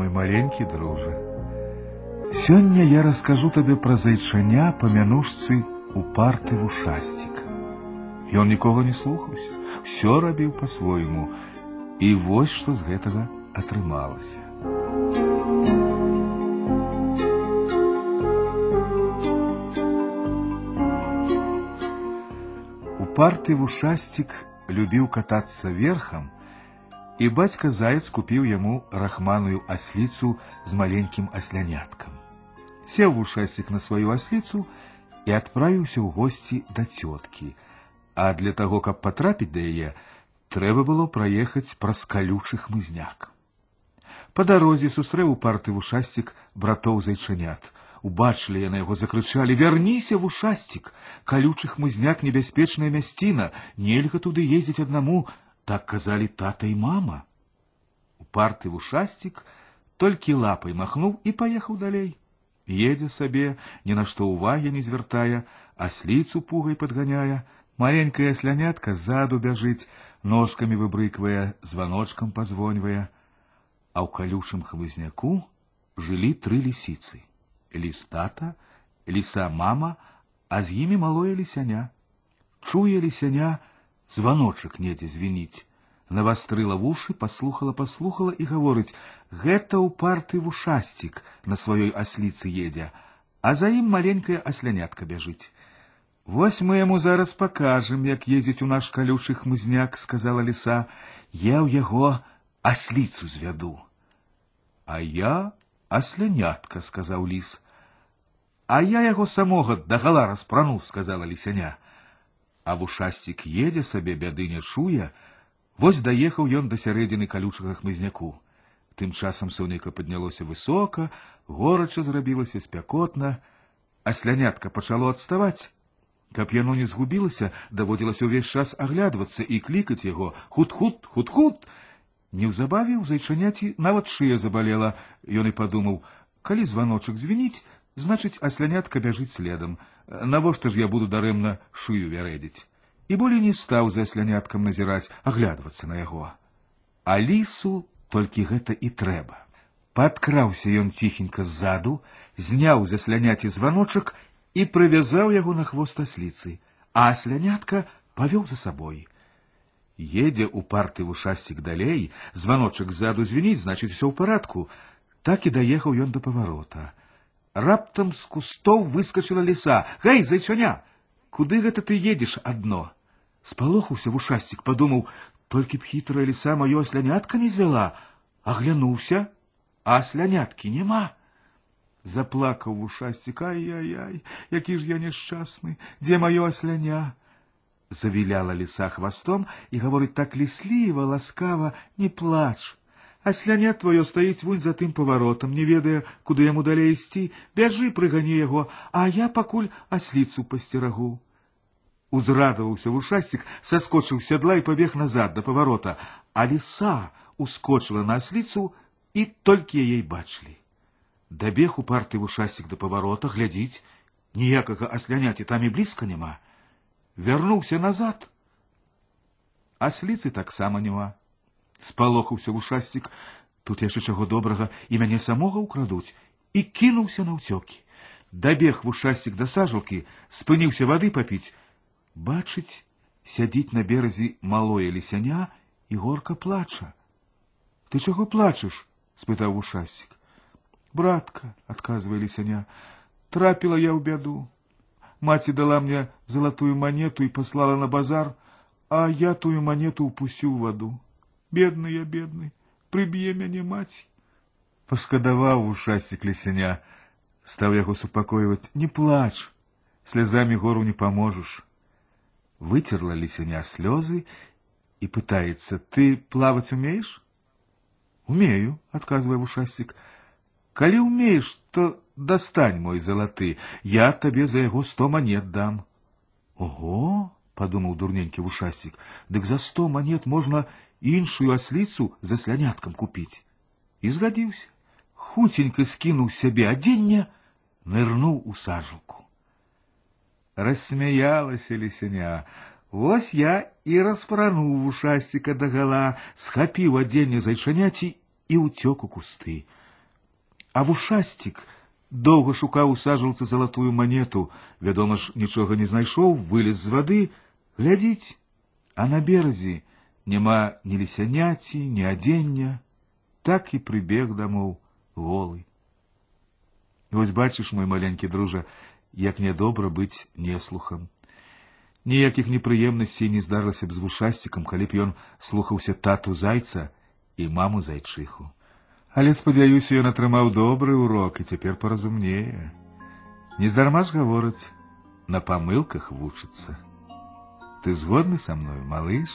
мой маленькі дружа. Сёння я раскажу табе пра зайчаня па мянушцы упарты вушасцік. Ён нікога не слухаўся, все рабіў по-свойму, і вось што з гэтага атрымалася. Упарты вушасцік любіў катацца верхам, і бацька заяц купіў яму рахманую асліцу з маленькім асляняткам. Сеў вушасцік на сваю асліцу і адправіўся ў госці да цёткі, а для таго, каб патрапіць да яе, трэба было праехаць праз калючы хмызняк. Па дарозе сустрэў упарты вушасцік братоў зайчанят. Убачылі яны яго закрычалі: « Вярніся, вушасцік! Калючы хмызняк небяспечная мясціна, нельга туды ездзіць аднаму, так казалі тата і мама. Упарты вушастик толькі лапай махнуў і паехаў далей. Едзе сабе, ні на што ўвагі не звяртае, асліцу пугай падганяе, маленькая слянятка ззаду бяжыць, ножкамі выбрыквае, званочкам пазвоньвае. А ў калючым хмызняку жылі тры лісіцы: ліс тата, ліса мама, а з імі малое лісяня. Чуе лісяня, званочак недзе звініць. Навастрыла вушы, паслухала, паслухала і гаворыць: « Гэта ўпарты вушасцік на сваёй асліцы едзе, а за ім маленькая аслянятка бяжыць. Вось мы яму зараз пакажам, як ездзіць у наш калючы хмызняк, сказала ліса, я ў яго асліцу звяду. А я аслянятка, сказаў ліс. А я яго самога дагала распрануў, сказала лісяня а вушасцік едзе сабе бяды не чуе, вось даехаў ён да сярэдзіны калючага хмызняку. Тым часам сонейка паднялося высока, горача зрабілася спякотна, а слянятка пачало адставаць. Каб яно не згубілася, даводзілася ўвесь час аглядвацца і клікаць яго худ-худ, худ-худ. Неўзабаве ў зайчаняці нават шыя забалела, ён і падумаў, калі званочак звініць, значыць, аслянятка бяжыць следам навошта ж я буду дарэмна шыю вярэдзіць і болей не стаў за сляняткам назіраць аглядвацца на яго а лісу толькі гэта і трэба падкраўся ён ціхенька ззаду зняў за сляняці званочак і прывязаў яго на хвост асліцы а слянятка павёў за сабой едзе у парты вушасцік далей званочак ззаду звініць значыць усё ў парадку так і даехаў ён да паварота Раптам з кустоў выскочыла ліса. Гэй, зайчаня, куды гэта ты едзеш адно? Спалохаўся вушасцік, падумаў, толькі б хітрая ліса маё аслянятка не звяла, аглянуўся, а асляняткі няма. Заплакаў вушасцік, ай-яй-яй, які ж я няшчасны, дзе маё асляня? Завіляла ліса хвастом і гаворыць так лісліва, ласкава, не плач. А сляня твоё стаіць вунь за тым паваротам, не ведае, куды яму далей ісці, бяжы прыгані яго, а я пакуль асліцу пасцерагу. Узрадаваўся вушасцік, саскочыў сядла і пабег назад да паварота, а ліса ускочыла на асліцу і толькі яе бачылі. Дабег у парты вушасцік да паварота, глядзіць, ніякага асляняці там і блізка няма. Вярнуўся назад. Асліцы таксама няма спалохаўся вушасцік тут яшчэ чаго добрага і мяне самога ўкрадуць і кінуўся на ўцёкі дабег вушасцік да сажалкі спыніўся вады папіць бачыць сядзіць на беразе малое лісяня і горка плача ты чаго плачаш спытаў вушасцік братка адказвае лісяня трапіла я ў бяду маці дала мне залатую манету і паслала на базар а я тую манету ўпусціў ваду бедны я бедны прыб'е мяне маці пашкадаваў вушасцік лісяня стаў яго супакойваць не плач слязамі гору не паможаш выцерла лісяня слёзы і пытаецца ты плаваць умееш умею адказвае вушасцік калі умееш то дастань мой залаты я табе за яго сто манет дам ого подумаў дурненькі вушасцік дык за сто манет можна іншую асліцу за сляняткам купіць. І згадзіўся, хуценька скінуў сябе адзення, нырнуў у сажалку. Рассмяялася лісяня. Вось я і распрануў вушасціка дагала, схапіў адзенне зайчаняці і ўцёк у кусты. А вушастик доўга шукаў у сажалцы залатую манету, вядома ж, нічога не знайшоў, вылез з вады, глядзіць, а на беразе няма ні лісяняці, ні адзення, так і прыбег дамоў голы. Вось бачыш, мой маленькі дружа, як нядобра быць неслухам. Ніякіх непрыемнасцей не здарылася б з вушасцікам, калі б ён слухаўся тату зайца і маму зайчыху. Але спадзяюся, ён атрымаў добры урок і цяпер паразумнее. Нездарма ж гавораць, на памылках вучыцца. Ты згодны са мною, малыш?